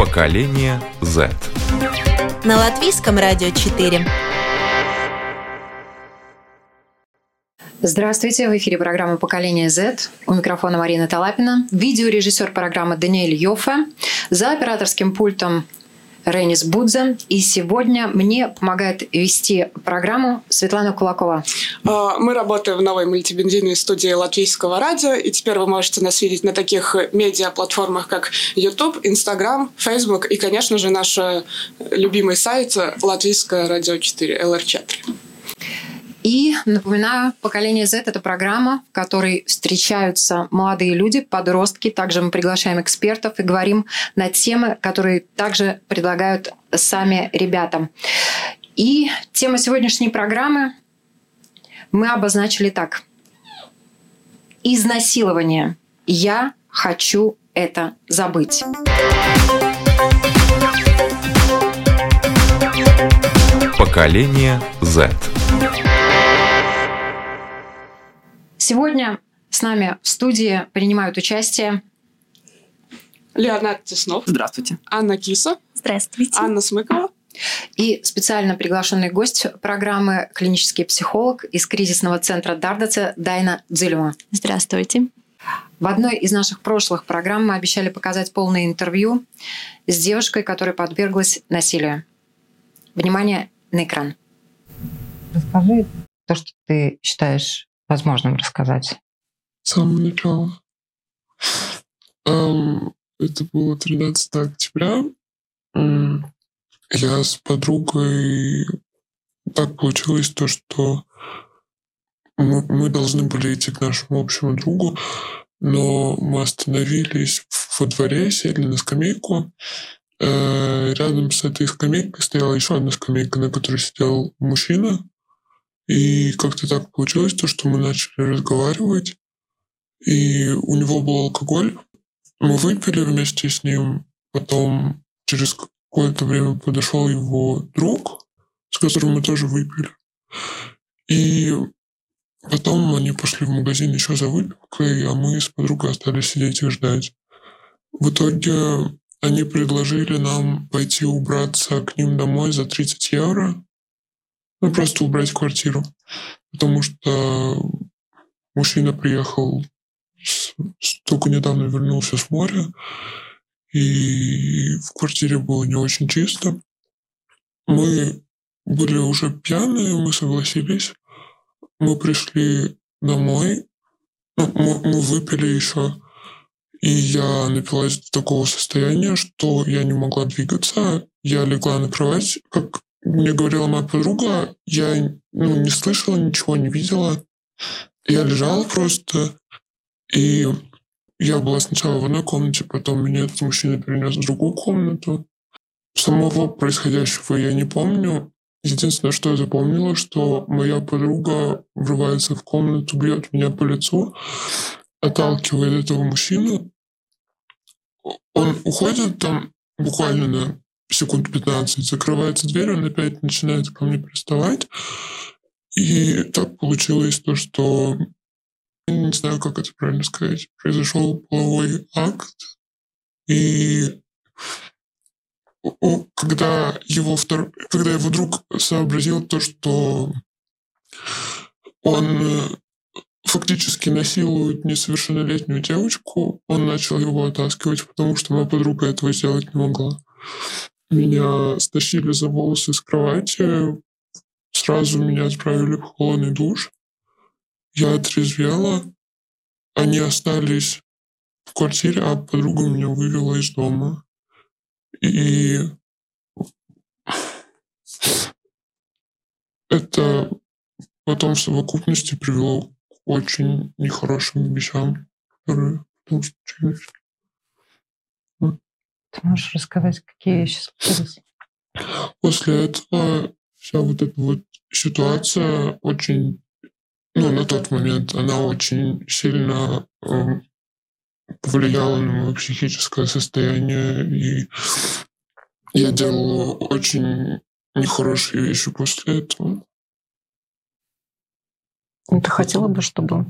Поколение Z. На латвийском радио 4. Здравствуйте, в эфире программа «Поколение Z». У микрофона Марина Талапина, видеорежиссер программы Даниэль Йоффе, за операторским пультом Ренис Будзе. И сегодня мне помогает вести программу Светлана Кулакова. А, мы работаем в новой мультимедийной студии Латвийского радио, и теперь вы можете нас видеть на таких медиаплатформах, как YouTube, Instagram, Facebook и, конечно же, наш любимый сайт Латвийское радио 4, LR4. И напоминаю, поколение Z это программа, в которой встречаются молодые люди, подростки. Также мы приглашаем экспертов и говорим на темы, которые также предлагают сами ребята. И тема сегодняшней программы мы обозначили так. Изнасилование. Я хочу это забыть. Поколение Z. Сегодня с нами в студии принимают участие Леонард Теснов. Здравствуйте. Анна Киса. Здравствуйте. Анна Смыкова. И специально приглашенный гость программы клинический психолог из кризисного центра Дардаца Дайна Дзилева. Здравствуйте. В одной из наших прошлых программ мы обещали показать полное интервью с девушкой, которая подверглась насилию. Внимание на экран. Расскажи то, что ты считаешь возможным рассказать? Самого начала. Это было 13 октября. Я с подругой... Так получилось то, что мы, мы должны были идти к нашему общему другу, но мы остановились во дворе, сели на скамейку. Э, рядом с этой скамейкой стояла еще одна скамейка, на которой сидел мужчина. И как-то так получилось, то, что мы начали разговаривать, и у него был алкоголь. Мы выпили вместе с ним, потом через какое-то время подошел его друг, с которым мы тоже выпили. И потом они пошли в магазин еще за выпивкой, а мы с подругой остались сидеть и ждать. В итоге они предложили нам пойти убраться к ним домой за 30 евро. Ну, просто убрать квартиру. Потому что мужчина приехал, с, только недавно вернулся с моря, и в квартире было не очень чисто. Мы были уже пьяные, мы согласились. Мы пришли домой, ну, мы, мы выпили еще, и я напилась до такого состояния, что я не могла двигаться. Я легла на кровать, как мне говорила моя подруга, я ну, не слышала ничего, не видела. Я лежала просто, и я была сначала в одной комнате, потом меня этот мужчина перенес в другую комнату. Самого происходящего я не помню. Единственное, что я запомнила, что моя подруга врывается в комнату, бьет меня по лицу, отталкивает этого мужчину. Он уходит там буквально на секунд 15 закрывается дверь, он опять начинает ко мне приставать. И так получилось то, что не знаю, как это правильно сказать. Произошел половой акт, и когда его втор... когда его друг сообразил то, что он фактически насилует несовершеннолетнюю девочку, он начал его оттаскивать, потому что моя подруга этого сделать не могла. Меня стащили за волосы с кровати, сразу меня отправили в холодный душ. Я отрезвела, они остались в квартире, а подруга меня вывела из дома. И это потом в совокупности привело к очень нехорошим вещам, которые потом случились. Можешь рассказать, какие еще случились? После этого вся вот эта вот ситуация очень, ну, на тот момент она очень сильно э, повлияла на мое психическое состояние, и я делал очень нехорошие вещи после этого. Ну, ты хотела бы, чтобы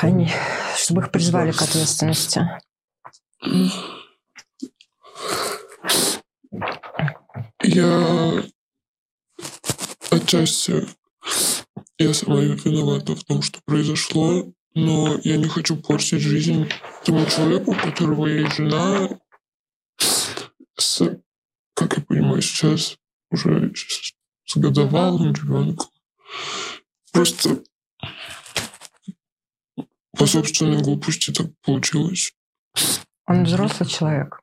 они, чтобы их призвали к ответственности? Я отчасти я сама виновата в том, что произошло, но я не хочу портить жизнь тому человеку, у которого есть жена, с, как я понимаю, сейчас уже с годовалым ребенком. Просто по собственной глупости так получилось. Он взрослый человек.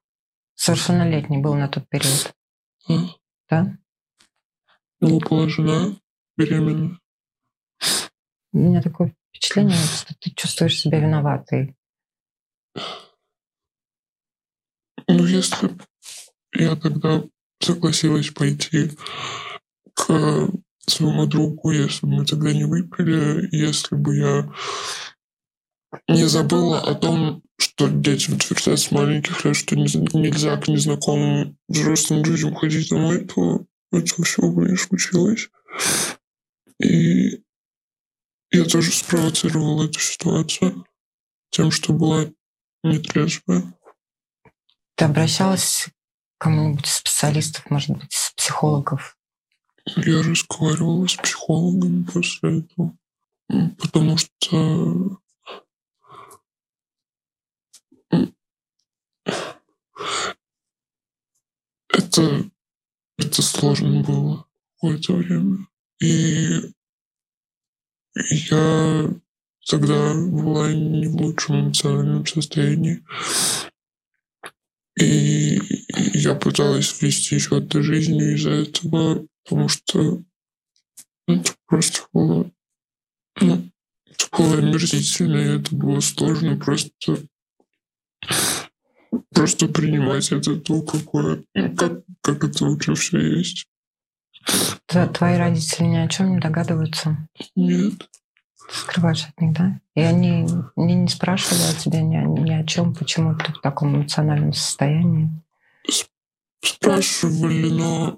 Совершеннолетний был на тот период. А? Да? У него была жена беременна. У меня такое впечатление, что ты чувствуешь себя виноватой. Ну, если я тогда согласилась пойти к своему другу, если бы мы тогда не выпили, если бы я не забыла о том, что детям твердят с маленьких лет, что нельзя к незнакомым взрослым людям ходить домой, то этого всего бы не случилось. И я тоже спровоцировал эту ситуацию тем, что была нетрезвая. Ты обращалась к кому-нибудь из специалистов, может быть, из психологов? Я разговаривала с психологами после этого, потому что это, это сложно было какое-то время. И я тогда была не в лучшем эмоциональном состоянии. И я пыталась вести счет жизнью из-за этого, потому что это просто было... Ну, это было омерзительно, и это было сложно просто просто принимать это то, какое, как, как это уже все есть. Твои родители ни о чем не догадываются? Нет. Скрываешь от них, да? И они, они не спрашивали о тебе ни, ни о чем, почему ты в таком эмоциональном состоянии? Спрашивали, но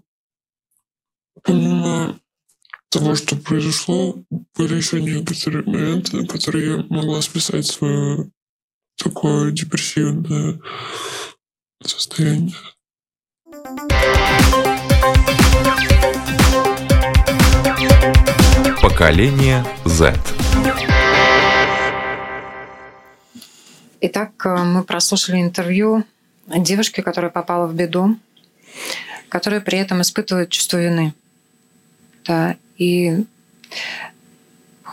помимо того, что произошло, были еще некоторые моменты, на которые я могла списать свое такое депрессивное состояние. Поколение Z. Итак, э, мы прослушали интервью девушки, которая попала в беду, которая при этом испытывает чувство вины. Да, и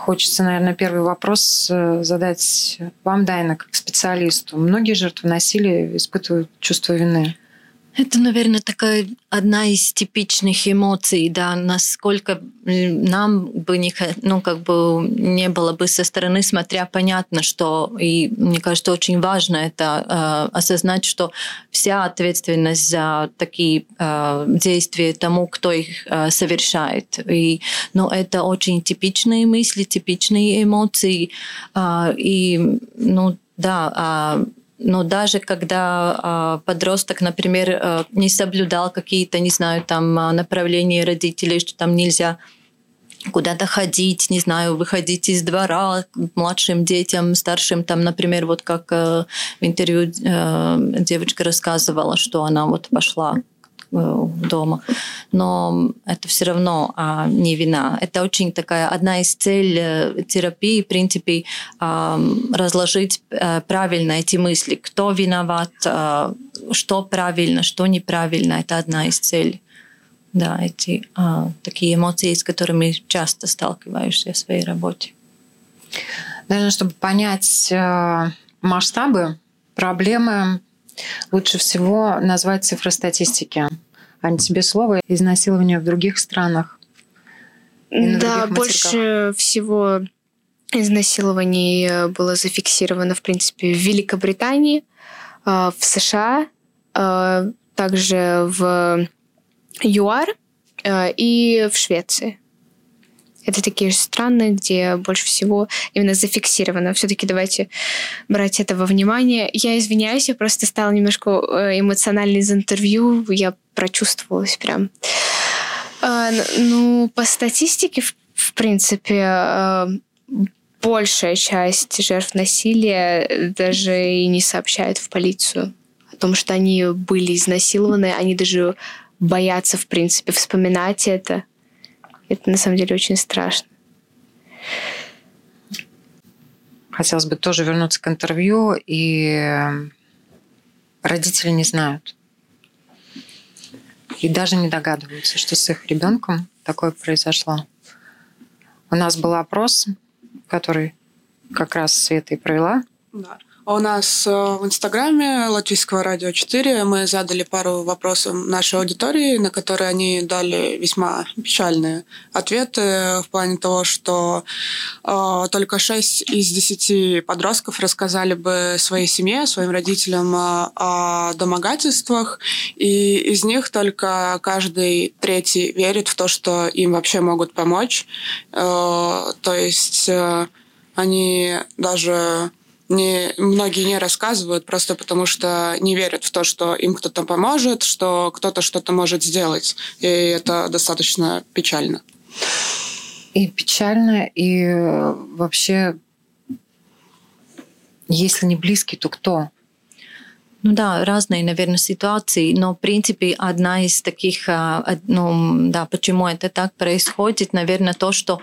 хочется, наверное, первый вопрос э, задать вам, Дайна, как специалисту. Многие жертвы насилия испытывают чувство вины. Это, наверное, такая одна из типичных эмоций, да, насколько нам бы не, ну, как бы не было бы со стороны смотря понятно, что, и мне кажется, очень важно это э, осознать, что вся ответственность за такие э, действия тому, кто их э, совершает. И, ну, это очень типичные мысли, типичные эмоции, э, и, ну, да, э, но даже когда э, подросток, например, э, не соблюдал какие-то, не знаю, там направления родителей, что там нельзя куда-то ходить, не знаю, выходить из двора младшим детям, старшим, там, например, вот как э, в интервью э, девочка рассказывала, что она вот пошла дома. Но это все равно а, не вина. Это очень такая одна из целей э, терапии, в принципе, а, разложить а, правильно эти мысли. Кто виноват, а, что правильно, что неправильно. Это одна из целей. Да, эти а, такие эмоции, с которыми часто сталкиваешься в своей работе. Наверное, чтобы понять э, масштабы проблемы, лучше всего назвать цифры статистики. Ань, тебе слово изнасилование в других странах? Да, больше всего изнасилований было зафиксировано, в принципе, в Великобритании. в США, также в ЮАР и в Швеции. Это такие же страны, где больше всего именно зафиксировано. Все-таки давайте брать это во внимание. Я извиняюсь, я просто стала немножко э, эмоциональной из интервью. Я прочувствовалась прям. А, ну, по статистике, в, принципе, э, большая часть жертв насилия даже и не сообщают в полицию о том, что они были изнасилованы. Они даже боятся, в принципе, вспоминать это. Это на самом деле очень страшно. Хотелось бы тоже вернуться к интервью, и родители не знают. И даже не догадываются, что с их ребенком такое произошло. У нас был опрос, который как раз Света и провела. Да. А у нас э, в Инстаграме Латвийского радио 4 мы задали пару вопросов нашей аудитории, на которые они дали весьма печальные ответы в плане того, что э, только 6 из 10 подростков рассказали бы своей семье, своим родителям э, о домогательствах, и из них только каждый третий верит в то, что им вообще могут помочь. Э, то есть э, они даже не, многие не рассказывают просто потому, что не верят в то, что им кто-то поможет, что кто-то что-то может сделать. И это достаточно печально. И печально, и э, вообще, если не близкий, то кто? Ну да, разные, наверное, ситуации, но, в принципе, одна из таких, а, ну, да, почему это так происходит, наверное, то, что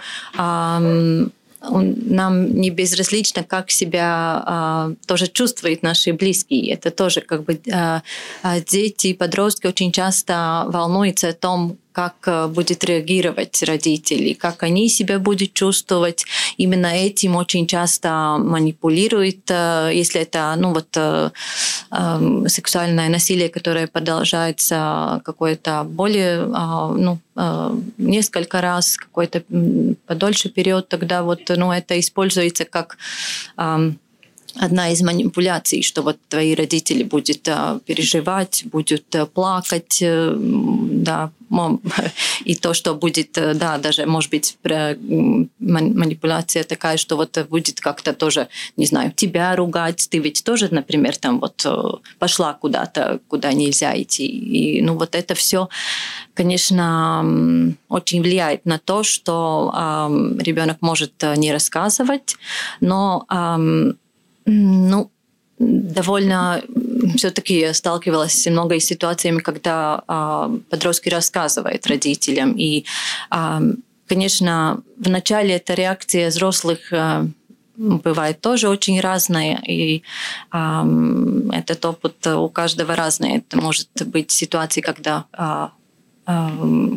нам не безразлично, как себя а, тоже чувствуют наши близкие. Это тоже как бы а, а дети и подростки очень часто волнуются о том, как э, будет реагировать родители, как они себя будут чувствовать. Именно этим очень часто манипулируют, э, если это ну, вот, э, эм, сексуальное насилие, которое продолжается какой-то более, ну, несколько раз, какой-то подольше период, тогда вот, ну, это используется как одна из манипуляций, что вот твои родители будут переживать, будут плакать, да, и то, что будет, э, да, даже, может быть, манипуляция такая, что вот будет как-то тоже, не знаю, тебя ругать, ты ведь тоже, например, там вот э, пошла куда-то, куда нельзя идти. И, ну, вот это все, конечно, очень влияет на то, что э, ребенок может не рассказывать, но, э, ну, довольно все-таки сталкивалась с ситуациями, когда а, подростки рассказывают родителям. И, а, конечно, вначале эта реакция взрослых а, бывает тоже очень разная, и а, этот опыт у каждого разный. Это может быть ситуации, когда а,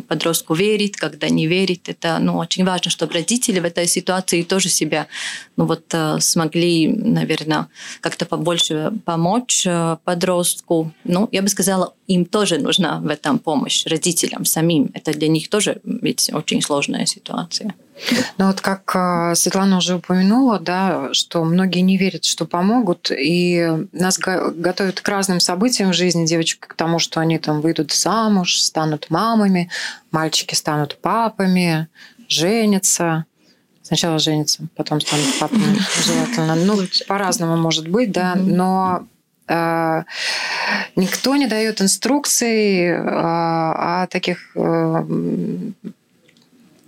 подростку верить, когда не верить. Это ну, очень важно, чтобы родители в этой ситуации тоже себя ну, вот, э, смогли, наверное, как-то побольше помочь э, подростку. Ну, я бы сказала, им тоже нужна в этом помощь, родителям самим. Это для них тоже ведь очень сложная ситуация. Ну вот как а, Светлана уже упомянула, да, что многие не верят, что помогут, и нас готовят к разным событиям в жизни девочек, к тому, что они там выйдут замуж, станут мамами, мальчики станут папами, женятся. Сначала женятся, потом станут папами, желательно. Ну, по-разному может быть, да, но э, никто не дает инструкций э, о таких э,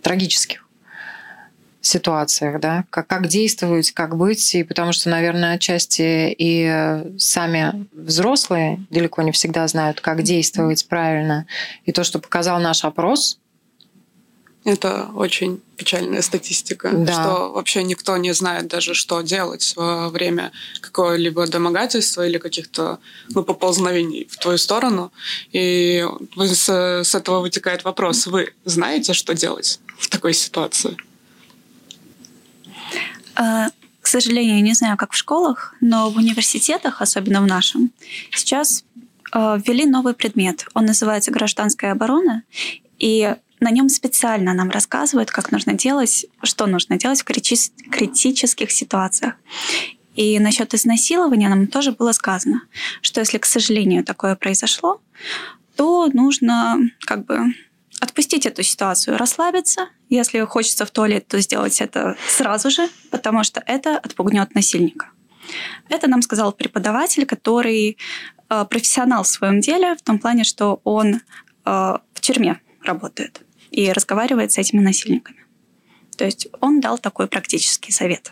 трагических ситуациях, да, как, как действовать, как быть, и потому что, наверное, отчасти и сами взрослые далеко не всегда знают, как действовать правильно. И то, что показал наш опрос, это очень печальная статистика, да. что вообще никто не знает даже, что делать во время какого-либо домогательства или каких-то ну, поползновений в твою сторону. И с, с этого вытекает вопрос, вы знаете, что делать в такой ситуации? А, к сожалению, не знаю, как в школах, но в университетах, особенно в нашем, сейчас а, ввели новый предмет. Он называется «Гражданская оборона», и на нем специально нам рассказывают, как нужно делать, что нужно делать в критических ситуациях. И насчет изнасилования нам тоже было сказано, что если, к сожалению, такое произошло, то нужно как бы отпустить эту ситуацию, расслабиться. Если хочется в туалет, то сделать это сразу же, потому что это отпугнет насильника. Это нам сказал преподаватель, который э, профессионал в своем деле, в том плане, что он э, в тюрьме работает и разговаривает с этими насильниками. То есть он дал такой практический совет.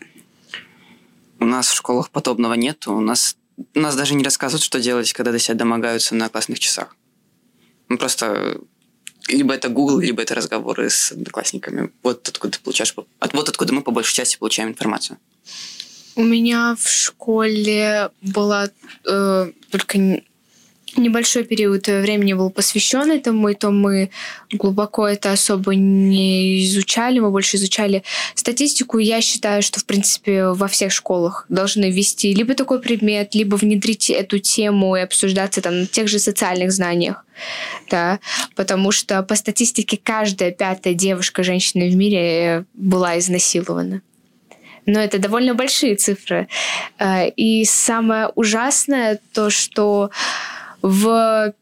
У нас в школах подобного нет. У нас, у нас даже не рассказывают, что делать, когда до себя домогаются на классных часах. Мы просто либо это Google, либо это разговоры с одноклассниками. Вот откуда ты получаешь, вот откуда мы по большей части получаем информацию. У меня в школе была э, только небольшой период времени был посвящен этому, и то мы глубоко это особо не изучали, мы больше изучали статистику. Я считаю, что, в принципе, во всех школах должны ввести либо такой предмет, либо внедрить эту тему и обсуждаться там на тех же социальных знаниях. Да, потому что по статистике каждая пятая девушка, женщина в мире была изнасилована но это довольно большие цифры. Э, и самое ужасное то, что в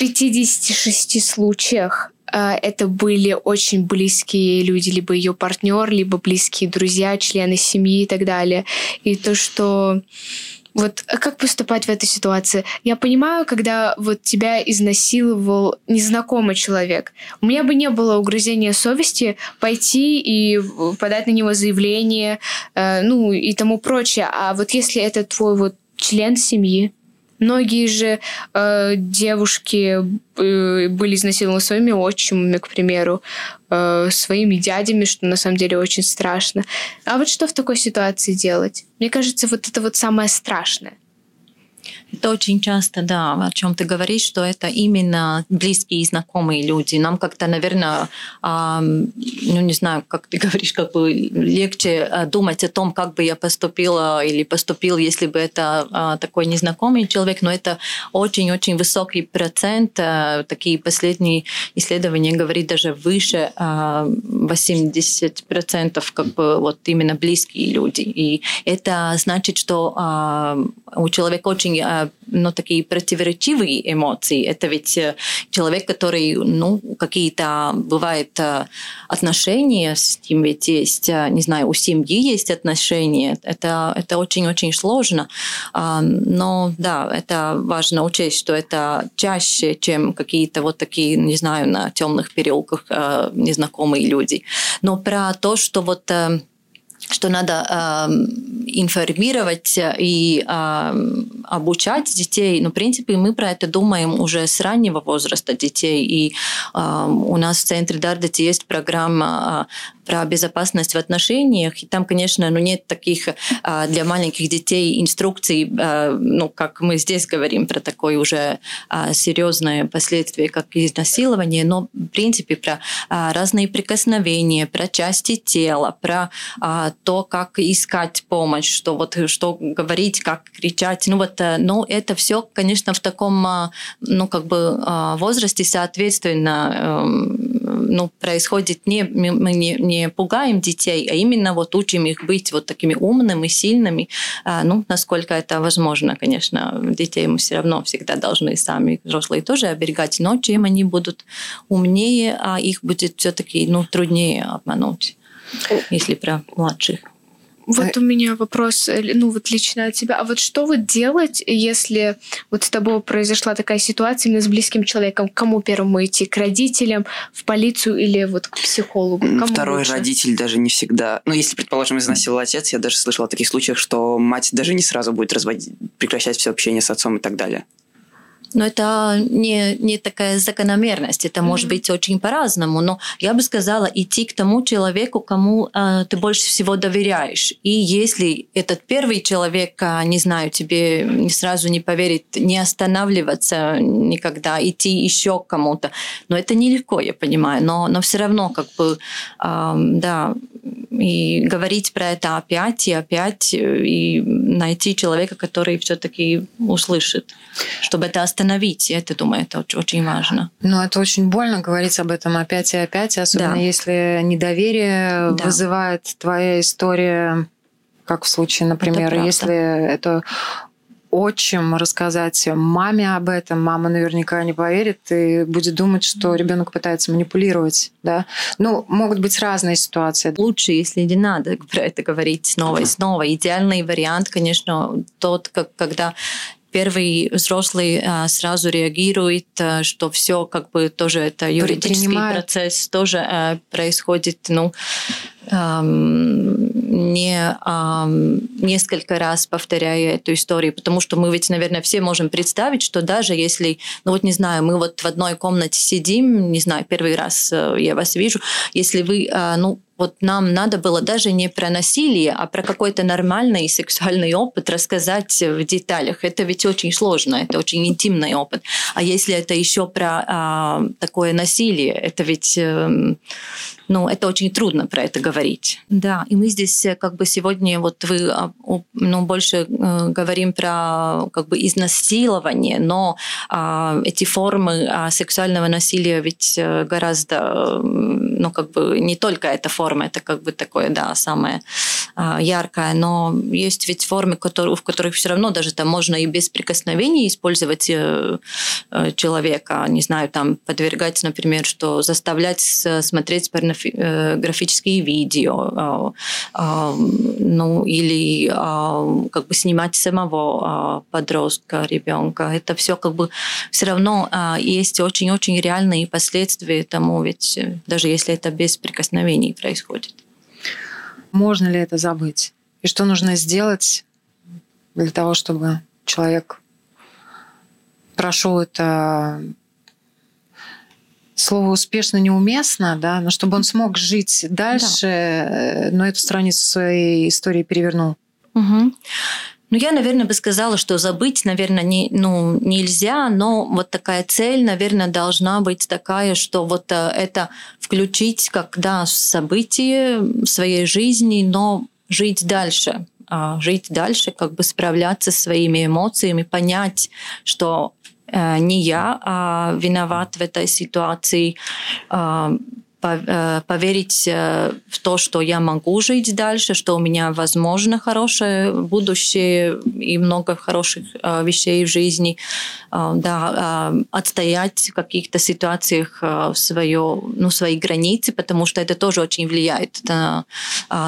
56 случаях э, это были очень близкие люди, либо ее партнер, либо близкие друзья, члены семьи и так далее. И то, что вот а как поступать в этой ситуации? Я понимаю, когда вот тебя изнасиловал незнакомый человек. У меня бы не было угрызения совести пойти и подать на него заявление, э, ну и тому прочее. А вот если это твой вот член семьи, Многие же э, девушки э, были изнасилованы своими отчимами, к примеру, э, своими дядями, что на самом деле очень страшно. А вот что в такой ситуации делать? Мне кажется, вот это вот самое страшное. Это очень часто, да, о чем ты говоришь, что это именно близкие и знакомые люди. Нам как-то, наверное, э, ну не знаю, как ты говоришь, как бы легче э, думать о том, как бы я поступила или поступил, если бы это э, такой незнакомый человек, но это очень-очень высокий процент. Э, такие последние исследования говорят даже выше э, 80% как бы вот именно близкие люди. И это значит, что э, у человека очень ну, такие противоречивые эмоции. Это ведь э, человек, который, ну, какие-то, бывает, э, отношения с ним ведь есть, э, не знаю, у семьи есть отношения. Это, это очень-очень сложно. Но да, это важно учесть, что это чаще, чем какие-то вот такие, не знаю, на темных переулках незнакомые люди. Но про то, что вот что надо э, информировать и э, обучать детей. Но, в принципе, мы про это думаем уже с раннего возраста детей. И э, у нас в центре Дардати есть программа про безопасность в отношениях. И там, конечно, ну, нет таких а, для маленьких детей инструкций, а, ну, как мы здесь говорим про такое уже а, серьезное последствие, как изнасилование, но, в принципе, про а, разные прикосновения, про части тела, про а, то, как искать помощь, что вот что говорить, как кричать. Ну, вот, э, но это все, конечно, в таком, а, ну, как бы а, возрасте, соответственно, эм, ну, происходит не, мы не, не пугаем детей, а именно вот учим их быть вот такими умными, сильными, а, ну, насколько это возможно, конечно, детей мы все равно всегда должны сами, взрослые тоже оберегать, но чем они будут умнее, а их будет все-таки, ну, труднее обмануть, если про младших. Вот у меня вопрос, э, ну вот лично от тебя. А вот что вот делать, если вот с тобой произошла такая ситуация именно с близким человеком? К кому первому идти? К родителям, в полицию или вот к психологу? Кому Второй лучше? родитель даже не всегда... Ну, если, предположим, изнасиловал отец, я даже слышал о таких случаях, что мать даже не сразу будет разводить, прекращать все общение с отцом и так далее. Но это не, не такая закономерность, это mm-hmm. может быть очень по-разному. Но я бы сказала идти к тому человеку, кому э, ты больше всего доверяешь. И если этот первый человек, э, не знаю, тебе сразу не поверит, не останавливаться никогда, идти еще к кому-то. Но это нелегко, я понимаю. Но, но все равно, как бы, э, да, и говорить про это опять и опять, и найти человека, который все-таки услышит, чтобы это остановить. Я это думаю, это очень важно. Ну, это очень больно говорить об этом опять и опять, особенно да. если недоверие да. вызывает твоя история как в случае, например, это если это отчим рассказать маме об этом, мама наверняка не поверит и будет думать, что ребенок пытается манипулировать, да. Ну, могут быть разные ситуации. Лучше, если не надо про это говорить снова и снова. Идеальный вариант, конечно, тот, как, когда первый взрослый а, сразу реагирует, а, что все как бы тоже это юридический процесс тоже а, происходит, ну не несколько раз повторяя эту историю, потому что мы ведь, наверное, все можем представить, что даже если, ну вот не знаю, мы вот в одной комнате сидим, не знаю, первый раз э, я вас вижу, если вы, ну, вот нам надо было даже не про насилие, а про какой-то нормальный сексуальный опыт рассказать в деталях. Это ведь очень сложно, это очень интимный опыт. А если это еще про а, такое насилие, это ведь э, ну, это очень трудно про это говорить. Да, и мы здесь э, как бы сегодня вот вы а, ну, больше э, говорим про как бы изнасилование, но а, эти формы а, сексуального насилия ведь э, гораздо, ну, как бы не только эта форма, это как бы такое, да, самое а, яркое, но есть ведь формы, которые, в которых все равно даже там можно и без прикосновений использовать э, человека, не знаю, там подвергать, например, что заставлять смотреть порно графические видео, ну или как бы снимать самого подростка, ребенка. Это все как бы все равно есть очень-очень реальные последствия тому, ведь э, даже если это без прикосновений происходит. Можно ли это забыть? И что нужно сделать для того, чтобы человек прошел это слово успешно неуместно, да, но чтобы он смог жить дальше, да. Э, но эту страницу своей истории перевернул. Угу. Ну, я, наверное, бы сказала, что забыть, наверное, не, ну, нельзя, но вот такая цель, наверное, должна быть такая, что вот э, это включить как, да, событие своей жизни, но жить дальше, а, жить дальше, как бы справляться со своими эмоциями, понять, что Э, не я а виноват в этой ситуации, а, поверить э, в то, что я могу жить дальше, что у меня возможно хорошее будущее и много хороших э, вещей в жизни, да, отстоять в каких-то ситуациях свое, ну, свои границы, потому что это тоже очень влияет на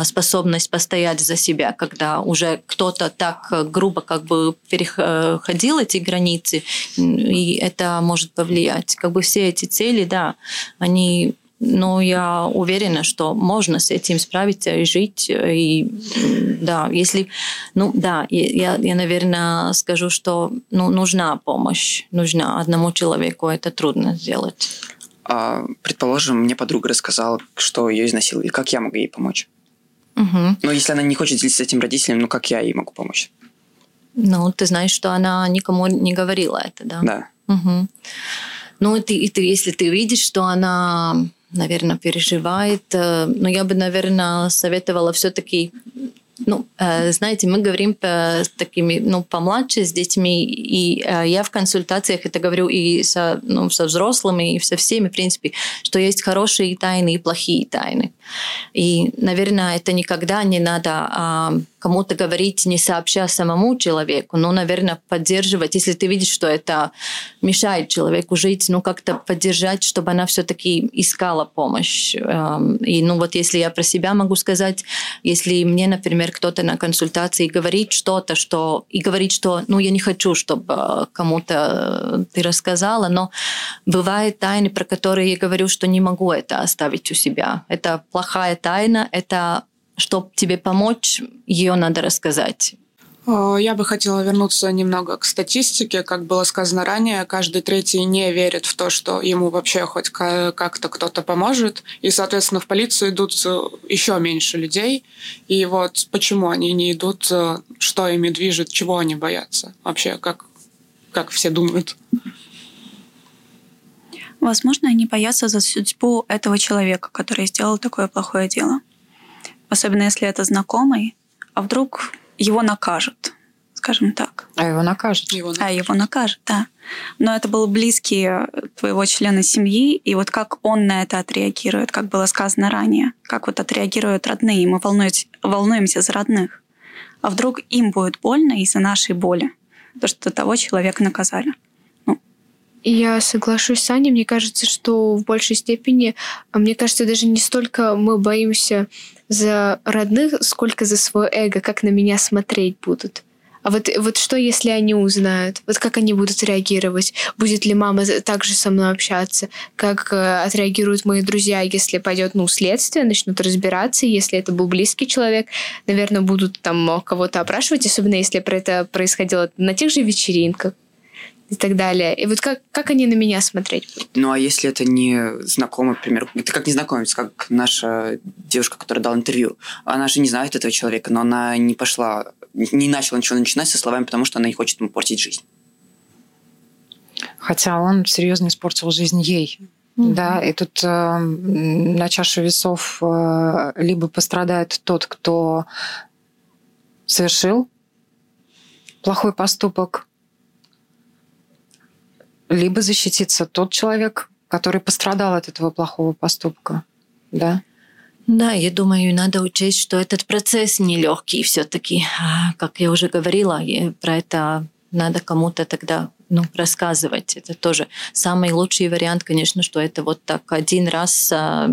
способность постоять за себя, когда уже кто-то так грубо как бы переходил эти границы, и это может повлиять. Как бы все эти цели, да, они но я уверена, что можно с этим справиться и жить. И да, если, ну да, я, я наверное, скажу, что ну, нужна помощь, нужна одному человеку, это трудно сделать. А, предположим, мне подруга рассказала, что ее изнасиловали. Как я могу ей помочь? Угу. Но если она не хочет делиться с этим родителям, ну как я ей могу помочь? Ну, ты знаешь, что она никому не говорила это, да? Да. Угу. Ну, и ты, и ты, если ты видишь, что она наверное, переживает. Э, но я бы, наверное, советовала все-таки ну, э, знаете, мы говорим с такими, ну, помладше, с детьми, и э, я в консультациях это говорю и со, ну, со взрослыми, и со всеми, в принципе, что есть хорошие тайны и плохие тайны. И, наверное, это никогда не надо а, кому-то говорить, не сообща самому человеку, но, наверное, поддерживать, если ты видишь, что это мешает человеку жить, ну, как-то поддержать, чтобы она все-таки искала помощь. Эм, и, ну, вот если я про себя могу сказать, если мне, например, кто-то на консультации говорит что-то, что и говорит, что, ну, я не хочу, чтобы кому-то ты рассказала, но бывают тайны, про которые я говорю, что не могу это оставить у себя. Это плохая тайна, это чтобы тебе помочь, ее надо рассказать. Я бы хотела вернуться немного к статистике. Как было сказано ранее, каждый третий не верит в то, что ему вообще хоть как-то кто-то поможет. И, соответственно, в полицию идут э, еще меньше людей. И вот почему они не идут, э, что ими движет, чего они боятся вообще, как, как все думают. Возможно, они боятся за судьбу этого человека, который сделал такое плохое дело. Особенно если это знакомый, а вдруг его накажут, скажем так. А его накажут. Его накажут. А его накажут, да. Но это был близкий э, твоего члена семьи, и вот как он на это отреагирует, как было сказано ранее, как вот отреагируют родные, мы волнуемся, волнуемся за родных. А вдруг им будет больно из-за нашей боли, то, что того человека наказали. Я соглашусь с Аней. Мне кажется, что в большей степени, а мне кажется, даже не столько мы боимся за родных, сколько за свое эго, как на меня смотреть будут. А вот, вот что, если они узнают? Вот как они будут реагировать? Будет ли мама также со мной общаться? Как э, отреагируют мои друзья, если пойдет ну, следствие, начнут разбираться? Если это был близкий человек, наверное, будут там кого-то опрашивать, особенно если про это происходило на тех же вечеринках и так далее. И вот как, как они на меня смотреть будут? Ну, а если это не знакомый, например, это как незнакомец, как наша девушка, которая дала интервью. Она же не знает этого человека, но она не пошла, не начала ничего начинать со словами, потому что она не хочет ему портить жизнь. Хотя он серьезно испортил жизнь ей. Mm-hmm. Да, и тут э, на чаше весов э, либо пострадает тот, кто совершил плохой поступок, либо защититься тот человек, который пострадал от этого плохого поступка. Да? Да, я думаю, надо учесть, что этот процесс нелегкий все-таки. А, как я уже говорила, про это надо кому-то тогда ну, рассказывать. Это тоже самый лучший вариант, конечно, что это вот так один раз а,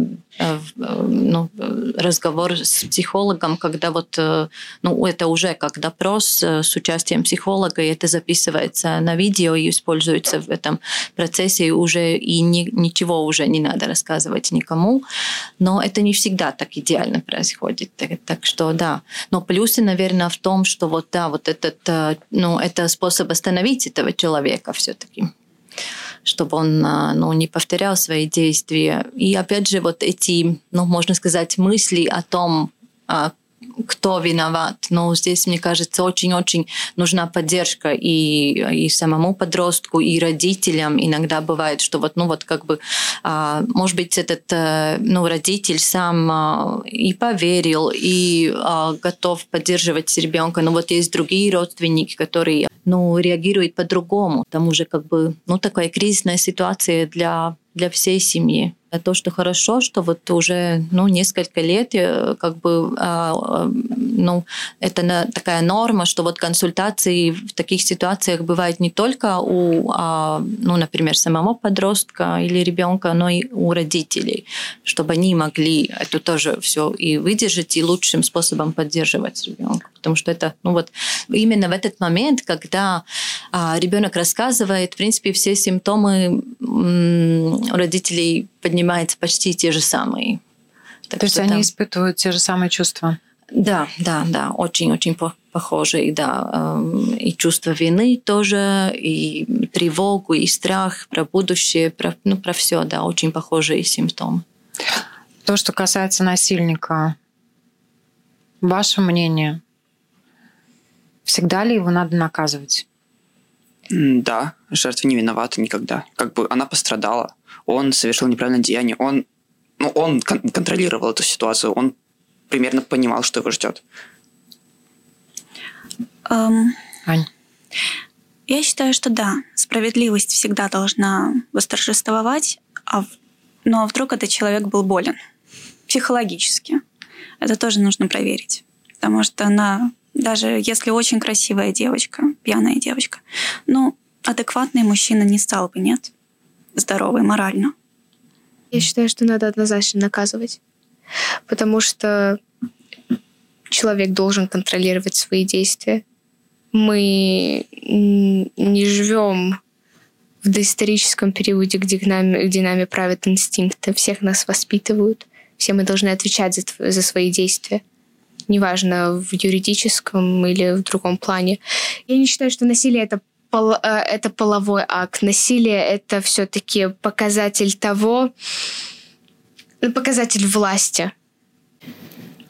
ну, разговор с психологом, когда вот, э, ну, это уже как допрос э, с участием психолога, и это записывается на видео и используется в этом процессе, уже и ни, ничего уже не надо рассказывать никому. Но это не всегда так идеально происходит. Так, так что да. Но плюсы, наверное, в том, что вот да, вот этот, э, ну, это способ остановить этого человека все-таки чтобы он а, ну, не повторял свои действия. И опять же, вот эти, ну, можно сказать, мысли о том, а, кто виноват. Но здесь, мне кажется, очень-очень нужна поддержка и, и самому подростку, и родителям. Иногда бывает, что вот, ну вот как бы, а, может быть, этот э, ну, родитель сам а, и поверил, и а, готов поддерживать ребенка, но вот есть другие родственники, которые ну, реагируют по-другому. Там уже как бы, ну, такая кризисная ситуация для, для всей семьи то, что хорошо, что вот уже ну, несколько лет э, как бы а, а, ну, это такая норма, что вот консультации в таких ситуациях бывают не только у, а, ну, например, самого подростка или ребенка, но и у родителей, чтобы они могли это тоже все и выдержать, и лучшим способом поддерживать ребенка. Потому что это, ну вот, именно в этот момент, когда ребенок рассказывает, в принципе, все симптомы у родителей поднимаются почти те же самые. Так То есть они там... испытывают те же самые чувства? Да, да, да, очень-очень похожие, да. Эм, и чувство вины тоже, и тревогу, и страх про будущее, про, ну, про все, да, очень похожие симптомы. То, что касается насильника, ваше мнение, всегда ли его надо наказывать? Да, жертва не виновата никогда. Как бы она пострадала, он совершил неправильное деяние, он, ну, он кон- контролировал эту ситуацию, он примерно понимал, что его ждет. Um, Ань. Я считаю, что да, справедливость всегда должна восторжествовать, а, но вдруг этот человек был болен психологически. Это тоже нужно проверить. Потому что она даже если очень красивая девочка, пьяная девочка, ну, адекватный мужчина не стал бы, нет? Здоровый морально. Я считаю, что надо однозначно наказывать. Потому что человек должен контролировать свои действия. Мы не живем в доисторическом периоде, где, нами, где нами правят инстинкты. Всех нас воспитывают. Все мы должны отвечать за, за свои действия неважно, в юридическом или в другом плане. Я не считаю, что насилие это пол, э, это половой акт. Насилие это все-таки показатель того, ну, показатель власти.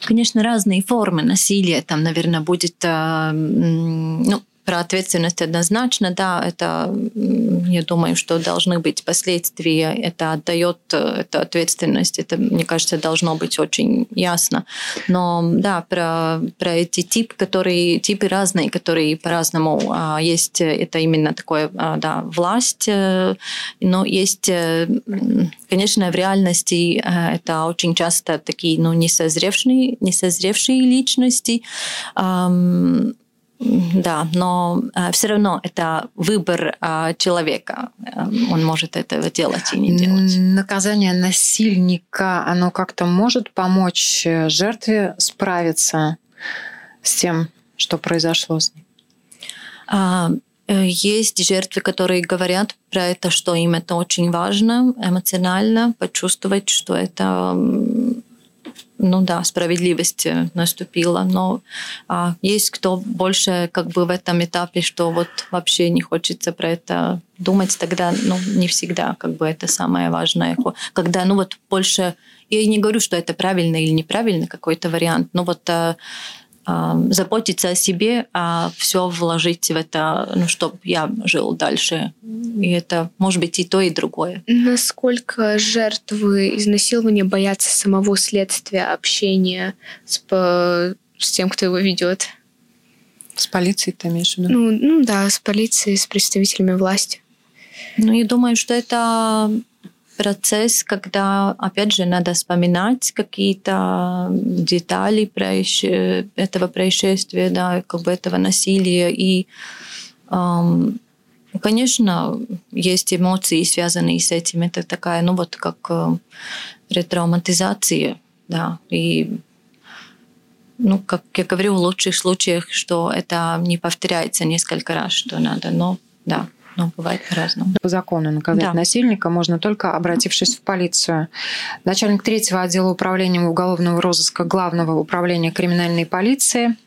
Конечно, разные формы насилия. Там, наверное, будет э, ну, про ответственность однозначно, да, это, я думаю, что должны быть последствия, это отдает эту ответственность, это, мне кажется, должно быть очень ясно. Но да, про, про эти типы, которые, типы разные, которые по-разному а, есть, это именно такое, а, да, власть, э, но есть, э, конечно, в реальности э, это очень часто такие, ну, несозревшие, несозревшие личности, да, но э, все равно это выбор э, человека. Э, он может этого делать и не делать. Наказание насильника, оно как-то может помочь жертве справиться с тем, что произошло с ней? А, есть жертвы, которые говорят про это, что им это очень важно эмоционально, почувствовать, что это ну да, справедливость э, наступила, но а, есть кто больше как бы в этом этапе, что вот вообще не хочется про это думать, тогда ну, не всегда как бы это самое важное. Когда ну вот больше, я не говорю, что это правильно или неправильно какой-то вариант, но вот а, заботиться о себе, а все вложить в это, ну, чтобы я жил дальше. И это может быть и то, и другое. Насколько жертвы изнасилования боятся самого следствия, общения с, с тем, кто его ведет? С полицией ты имеешь в виду? Ну, ну да, с полицией, с представителями власти. Ну, я думаю, что это процесс, когда, опять же, надо вспоминать какие-то детали происше... этого происшествия, да, как бы этого насилия. И, конечно, есть эмоции, связанные с этим. Это такая, ну вот как э, ретравматизация, да, и ну, как я говорю, в лучших случаях, что это не повторяется несколько раз, что надо, но да, но бывает по-разному. По закону наказать да. насильника можно только обратившись в полицию. Начальник третьего отдела управления уголовного розыска Главного управления криминальной полиции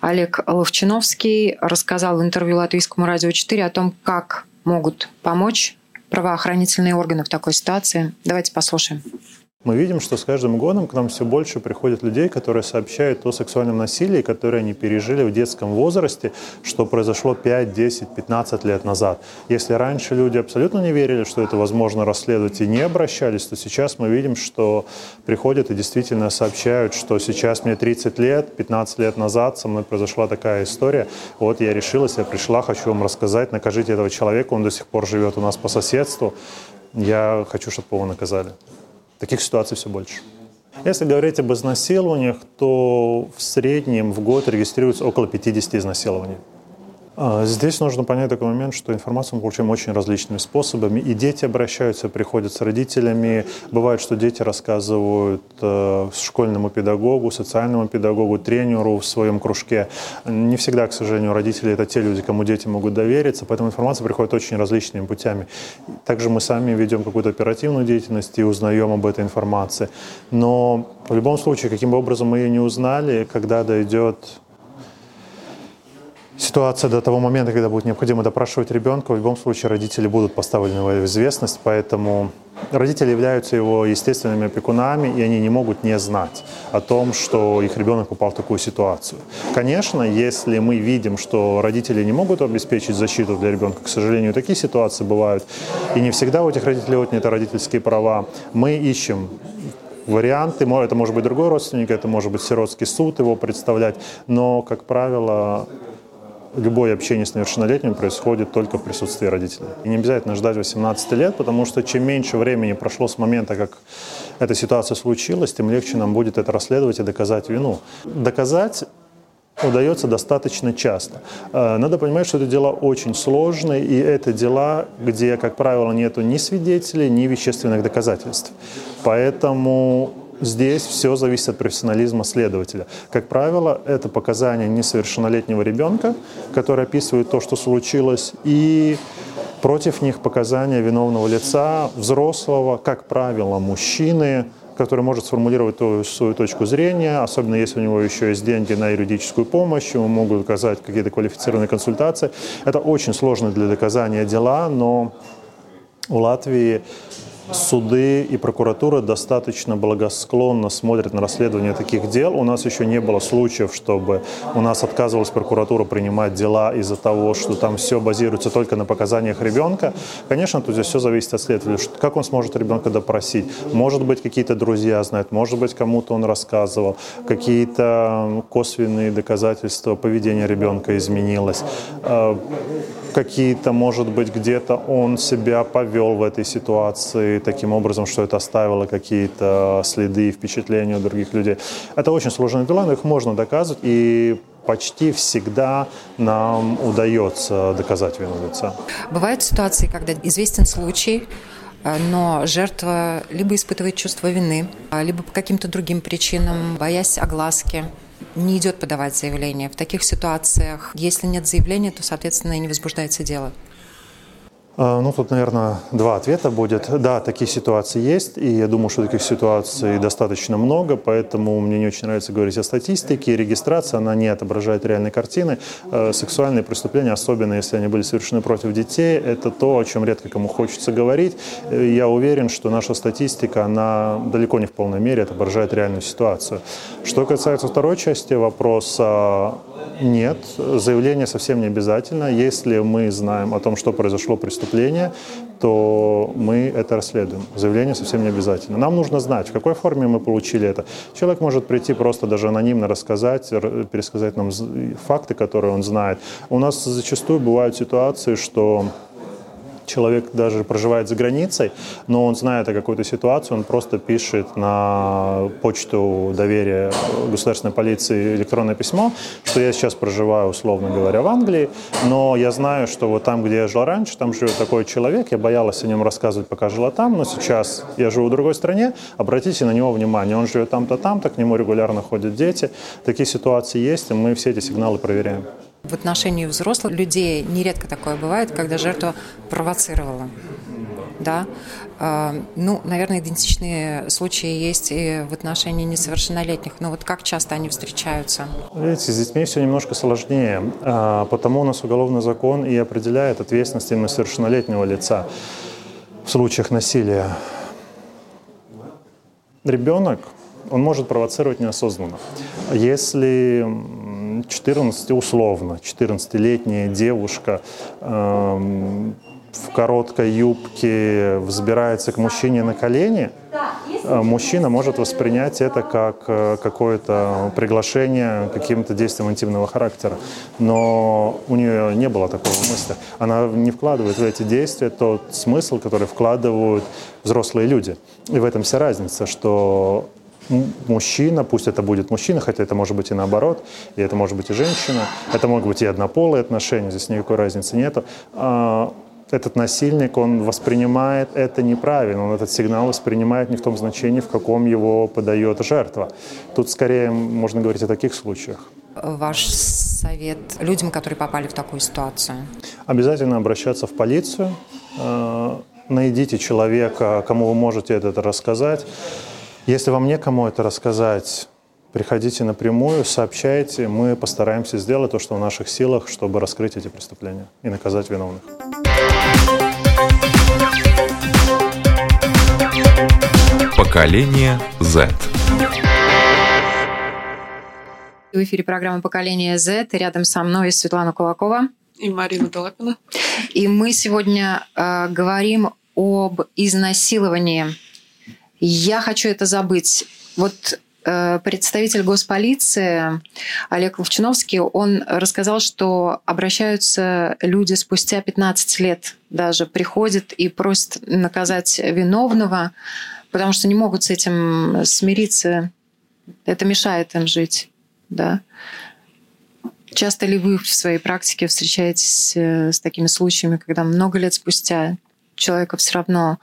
Олег Ловчиновский рассказал в интервью Латвийскому радио 4 о том, как могут помочь правоохранительные органы в такой ситуации. Давайте послушаем. Мы видим, что с каждым годом к нам все больше приходят людей, которые сообщают о сексуальном насилии, которое они пережили в детском возрасте, что произошло 5, 10, 15 лет назад. Если раньше люди абсолютно не верили, что это возможно расследовать и не обращались, то сейчас мы видим, что приходят и действительно сообщают, что сейчас мне 30 лет, 15 лет назад со мной произошла такая история. Вот я решилась, я пришла, хочу вам рассказать, накажите этого человека, он до сих пор живет у нас по соседству. Я хочу, чтобы его наказали. Таких ситуаций все больше. Если говорить об изнасилованиях, то в среднем в год регистрируется около 50 изнасилований. А, здесь нужно понять такой момент, что информацию мы получаем очень различными способами. И дети обращаются, приходят с родителями. Бывает, что дети рассказывают э, школьному педагогу, социальному педагогу, тренеру в своем кружке. Не всегда, к сожалению, родители – это те люди, кому дети могут довериться, поэтому информация приходит очень различными путями. Также мы сами ведем какую-то оперативную деятельность и узнаем об этой информации. Но в любом случае, каким бы образом мы ее не узнали, когда дойдет ситуация до того момента, когда будет необходимо допрашивать ребенка, в любом случае родители будут поставлены в известность, поэтому родители являются его естественными опекунами, и они не могут не знать о том, что их ребенок попал в такую ситуацию. Конечно, если мы видим, что родители не могут обеспечить защиту для ребенка, к сожалению, такие ситуации бывают, и не всегда у этих родителей отняты родительские права, мы ищем варианты. Это может быть другой родственник, это может быть сиротский суд его представлять, но, как правило, любое общение с несовершеннолетним происходит только в присутствии родителей. И не обязательно ждать 18 лет, потому что чем меньше времени прошло с момента, как эта ситуация случилась, тем легче нам будет это расследовать и доказать вину. Доказать удается достаточно часто. Э, надо понимать, что это дела очень сложные, и это дела, где, как правило, нет ни свидетелей, ни вещественных доказательств. Поэтому Здесь все зависит от профессионализма следователя. Как правило, это показания несовершеннолетнего ребенка, который описывает то, что случилось, и против них показания виновного лица, взрослого, как правило, мужчины, который может сформулировать свою точку зрения, особенно если у него еще есть деньги на юридическую помощь, ему могут оказать какие-то квалифицированные консультации. Это очень сложно для доказания дела, но у Латвии суды и прокуратура достаточно благосклонно смотрят на расследование таких дел. У нас еще не было случаев, чтобы у нас отказывалась прокуратура принимать дела из-за того, что там все базируется только на показаниях ребенка. Конечно, тут все зависит от следователя. Как он сможет ребенка допросить? Может быть, какие-то друзья знают, может быть, кому-то он рассказывал, какие-то косвенные доказательства поведения ребенка изменилось э, какие-то, может быть, где-то он себя повел в этой ситуации таким образом, что это оставило какие-то следы и впечатления у других людей. Это очень сложные дела, но их можно доказывать, и почти всегда нам удается доказать вину лица. Бывают ситуации, когда известен случай, э, но жертва либо испытывает чувство вины, либо по каким-то другим причинам, боясь огласки, не идет подавать заявление. В таких ситуациях, если нет заявления, то, соответственно, и не возбуждается дело. А, ну, тут, наверное, два ответа будет. Да, такие ситуации есть, и я думаю, что таких ситуаций достаточно много, поэтому мне не очень нравится говорить о статистике. Регистрация, она не отображает реальной картины. А, сексуальные преступления, особенно если они были совершены против детей, это то, о чем редко кому хочется говорить. Я уверен, что наша статистика, она далеко не в полной мере отображает реальную ситуацию. Что касается второй части вопроса, нет, заявление совсем не обязательно. Если мы знаем о том, что произошло преступление, то мы это расследуем. Заявление совсем не обязательно. Нам нужно знать, в какой форме мы получили это. Человек может прийти просто даже анонимно рассказать, пересказать нам факты, которые он знает. У нас зачастую бывают ситуации, что человек даже проживает за границей, но он знает о какой-то ситуации, он просто пишет на почту доверия государственной полиции электронное письмо, что я сейчас проживаю, условно говоря, в Англии, но я знаю, что вот там, где я жил раньше, там живет такой человек, я боялась о нем рассказывать, пока жила там, но сейчас я живу в другой стране, обратите на него внимание, он живет там-то, там-то, к нему регулярно ходят дети, такие ситуации есть, и мы все эти сигналы проверяем. В отношении взрослых людей нередко такое бывает, когда жертва провоцировала. Да? А, ну, наверное, идентичные случаи есть и в отношении несовершеннолетних. Но вот как часто они встречаются? Видите, с детьми все немножко сложнее. А, потому у нас уголовный закон и определяет ответственность именно совершеннолетнего лица в случаях насилия. Ребенок, он может провоцировать неосознанно. Если 14, условно, 14-летняя девушка э, в короткой юбке взбирается к мужчине на колени, э, мужчина может воспринять это как э, какое-то приглашение каким-то действиям интимного характера. Но у нее не было такого мысли. Она не вкладывает в эти действия тот смысл, который вкладывают взрослые люди. И в этом вся разница, что мужчина, пусть это будет мужчина, хотя это может быть и наоборот, и это может быть и женщина, это могут быть и однополые отношения, здесь никакой разницы нету. А, этот насильник, он воспринимает это неправильно, он этот сигнал воспринимает не в том значении, в каком его подает жертва. Тут скорее можно говорить о таких случаях. Ваш совет людям, которые попали в такую ситуацию? Обязательно обращаться в полицию, а, найдите человека, кому вы можете это рассказать. Если вам некому это рассказать, приходите напрямую, сообщайте. Мы постараемся сделать то, что в наших силах, чтобы раскрыть эти преступления и наказать виновных. Поколение Z. В эфире программа «Поколение Z». Рядом со мной Светлана Кулакова. И Марина Долапина. И мы сегодня э, говорим об изнасиловании я хочу это забыть. Вот э, представитель госполиции Олег Ловчиновский, он рассказал, что обращаются люди спустя 15 лет даже, приходят и просят наказать виновного, потому что не могут с этим смириться. Это мешает им жить. Да? Часто ли вы в своей практике встречаетесь э, с такими случаями, когда много лет спустя человека все равно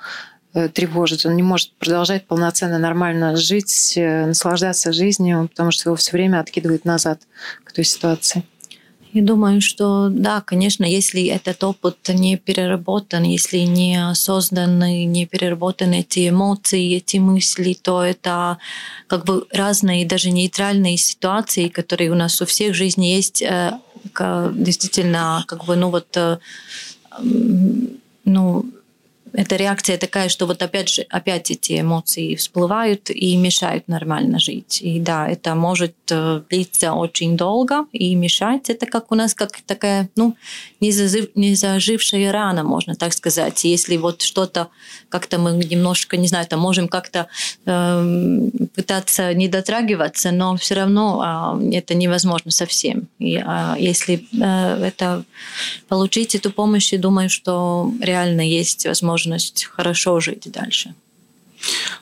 тревожит. Он не может продолжать полноценно, нормально жить, э, наслаждаться жизнью, потому что его все время откидывает назад к той ситуации. Я думаю, что да, конечно, если этот опыт не переработан, если не созданы, не переработаны эти эмоции, эти мысли, то это как бы разные, даже нейтральные ситуации, которые у нас у всех в жизни есть, э, действительно, как бы, ну вот, ну, эта реакция такая, что вот опять же, опять эти эмоции всплывают и мешают нормально жить. И да, это может э, длиться очень долго и мешать. Это как у нас как такая, ну, незажив, незажившая рана, можно так сказать. Если вот что-то как-то мы немножко, не знаю, там можем как-то э, пытаться не дотрагиваться, но все равно э, это невозможно совсем. И э, если э, это получить эту помощь, я думаю, что реально есть возможность хорошо жить дальше.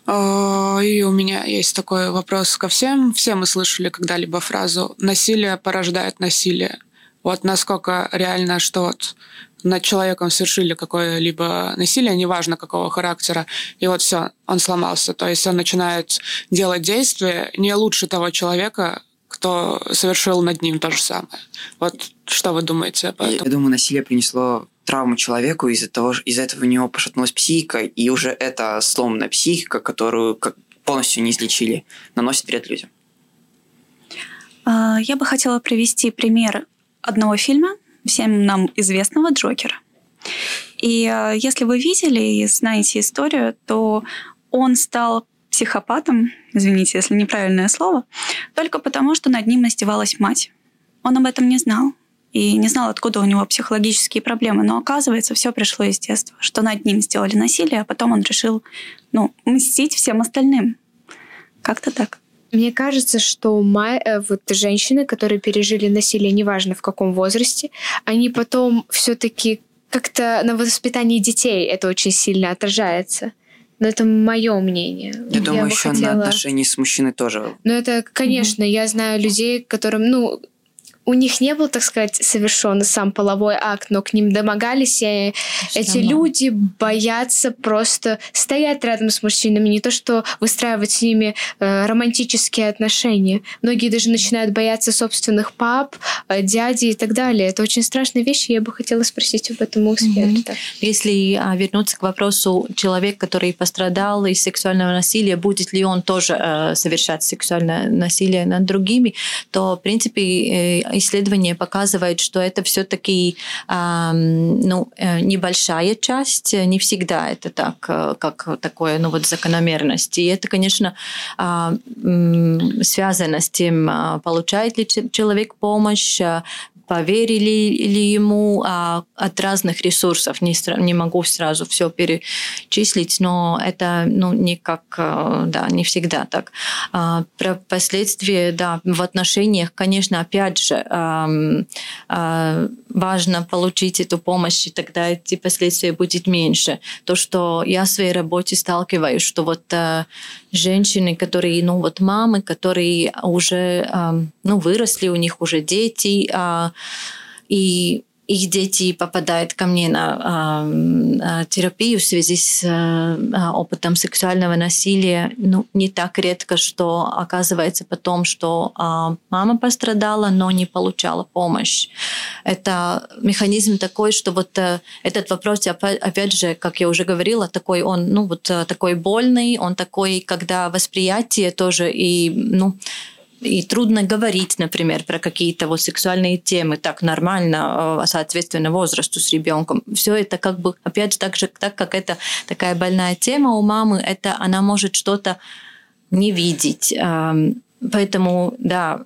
А, и у меня есть такой вопрос ко всем. Все мы слышали когда-либо фразу «насилие порождает насилие». Вот насколько реально, что вот над человеком совершили какое-либо насилие, неважно какого характера, и вот все, он сломался. То есть он начинает делать действия не лучше того человека, кто совершил над ним то же самое. Вот что вы думаете об этом? Я думаю, насилие принесло травму человеку из-за того, из-за этого у него пошатнулась психика, и уже эта сломанная психика, которую как полностью не излечили, наносит вред людям. А, я бы хотела привести пример одного фильма, всем нам известного «Джокера». И а, если вы видели и знаете историю, то он стал психопатом, извините, если неправильное слово, только потому, что над ним издевалась мать. Он об этом не знал и не знал, откуда у него психологические проблемы. Но оказывается, все пришло из детства, что над ним сделали насилие, а потом он решил ну, мстить всем остальным. Как-то так. Мне кажется, что май, э, вот женщины, которые пережили насилие, неважно в каком возрасте, они потом все-таки как-то на воспитании детей это очень сильно отражается. Но это мое мнение. Я, я думаю, еще хотела... на отношении с мужчиной тоже. Ну, это, конечно, mm-hmm. я знаю людей, которым, ну, у них не был, так сказать, совершен сам половой акт, но к ним домогались, и что эти равно. люди боятся просто стоять рядом с мужчинами, не то что выстраивать с ними э, романтические отношения. Многие даже начинают бояться собственных пап, э, дяди и так далее. Это очень страшные вещи, я бы хотела спросить об этом у эксперта. Mm-hmm. Если а, вернуться к вопросу, человек, который пострадал из сексуального насилия, будет ли он тоже э, совершать сексуальное насилие над другими, то, в принципе, э, исследование показывает, что это все-таки ну, э, небольшая часть, не всегда это так, э, как такое, ну вот закономерность. И это, конечно, а, связано с тем, а, получает ли человек помощь, а, поверили ли ему а, от разных ресурсов. Не, не могу сразу все перечислить, но это ну, никак, э, да, не всегда так. А, про последствия, да, в отношениях, конечно, опять же, а, а, важно получить эту помощь, и тогда эти последствия будет меньше. То, что я в своей работе сталкиваюсь, что вот а, женщины, которые, ну вот мамы, которые уже, а, ну, выросли, у них уже дети, а, и их дети попадают ко мне на э, терапию в связи с э, опытом сексуального насилия, ну, не так редко, что оказывается потом, что э, мама пострадала, но не получала помощь. Это механизм такой, что вот э, этот вопрос, опять же, как я уже говорила, такой он, ну, вот такой больный, он такой, когда восприятие тоже и, ну, и трудно говорить, например, про какие-то вот сексуальные темы так нормально, э, соответственно, возрасту с ребенком. Все это как бы, опять же, так же, так как это такая больная тема у мамы, это она может что-то не видеть. Поэтому, да,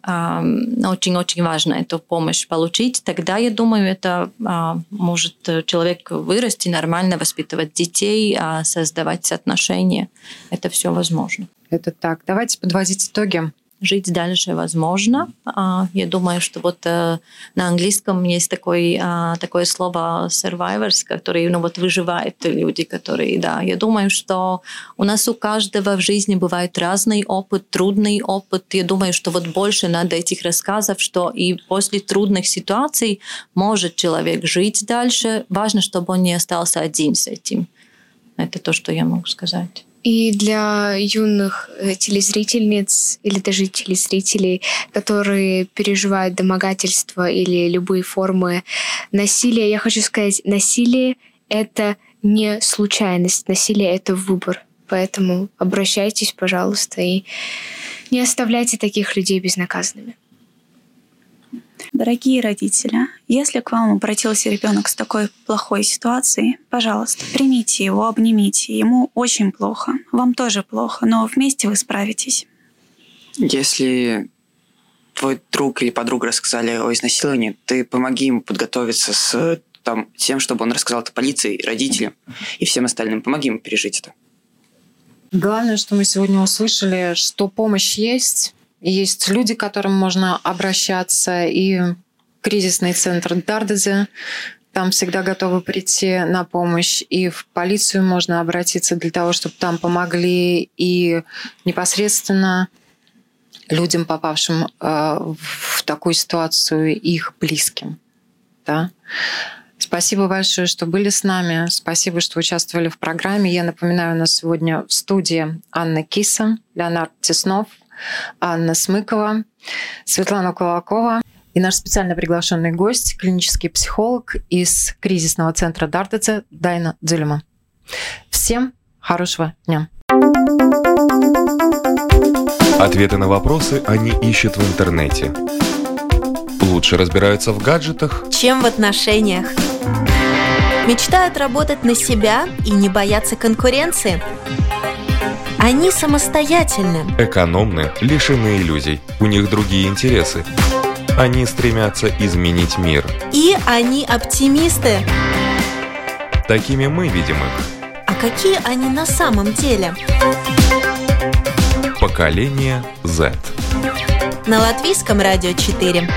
очень-очень важно эту помощь получить. Тогда, я думаю, это а, может человек вырасти, нормально воспитывать детей, а создавать отношения. Это все возможно. Это так. Давайте подводить итоги жить дальше возможно. А, я думаю, что вот э, на английском есть такой, а, такое слово survivors, которые ну, вот выживают люди, которые, да. Я думаю, что у нас у каждого в жизни бывает разный опыт, трудный опыт. Я думаю, что вот больше надо этих рассказов, что и после трудных ситуаций может человек жить дальше. Важно, чтобы он не остался один с этим. Это то, что я могу сказать. И для юных э, телезрительниц или даже телезрителей, которые переживают домогательство или любые формы насилия, я хочу сказать, насилие — это не случайность, насилие — это выбор. Поэтому обращайтесь, пожалуйста, и не оставляйте таких людей безнаказанными. Дорогие родители, если к вам обратился ребенок с такой плохой ситуацией, пожалуйста, примите его, обнимите. Ему очень плохо, вам тоже плохо, но вместе вы справитесь. Если твой друг или подруга рассказали о изнасиловании, ты помоги ему подготовиться с там, тем, чтобы он рассказал это полиции, родителям и всем остальным. Помоги ему пережить это. Главное, что мы сегодня услышали, что помощь есть, есть люди, к которым можно обращаться, и кризисный центр Дардезе там всегда готовы прийти на помощь, и в полицию можно обратиться для того, чтобы там помогли, и непосредственно людям, попавшим э, в такую ситуацию, их близким. Да? Спасибо большое, что были с нами. Спасибо, что участвовали в программе. Я напоминаю, у нас сегодня в студии Анна Киса, Леонард Теснов, Анна Смыкова, Светлана Кулакова и наш специально приглашенный гость, клинический психолог из кризисного центра Дартеце Дайна Дзюлема. Всем хорошего дня! Ответы на вопросы они ищут в интернете. Лучше разбираются в гаджетах, чем в отношениях. Мечтают работать на себя и не бояться конкуренции. Они самостоятельны. Экономны, лишены иллюзий. У них другие интересы. Они стремятся изменить мир. И они оптимисты. Такими мы видим их. А какие они на самом деле? Поколение Z. На латвийском радио 4.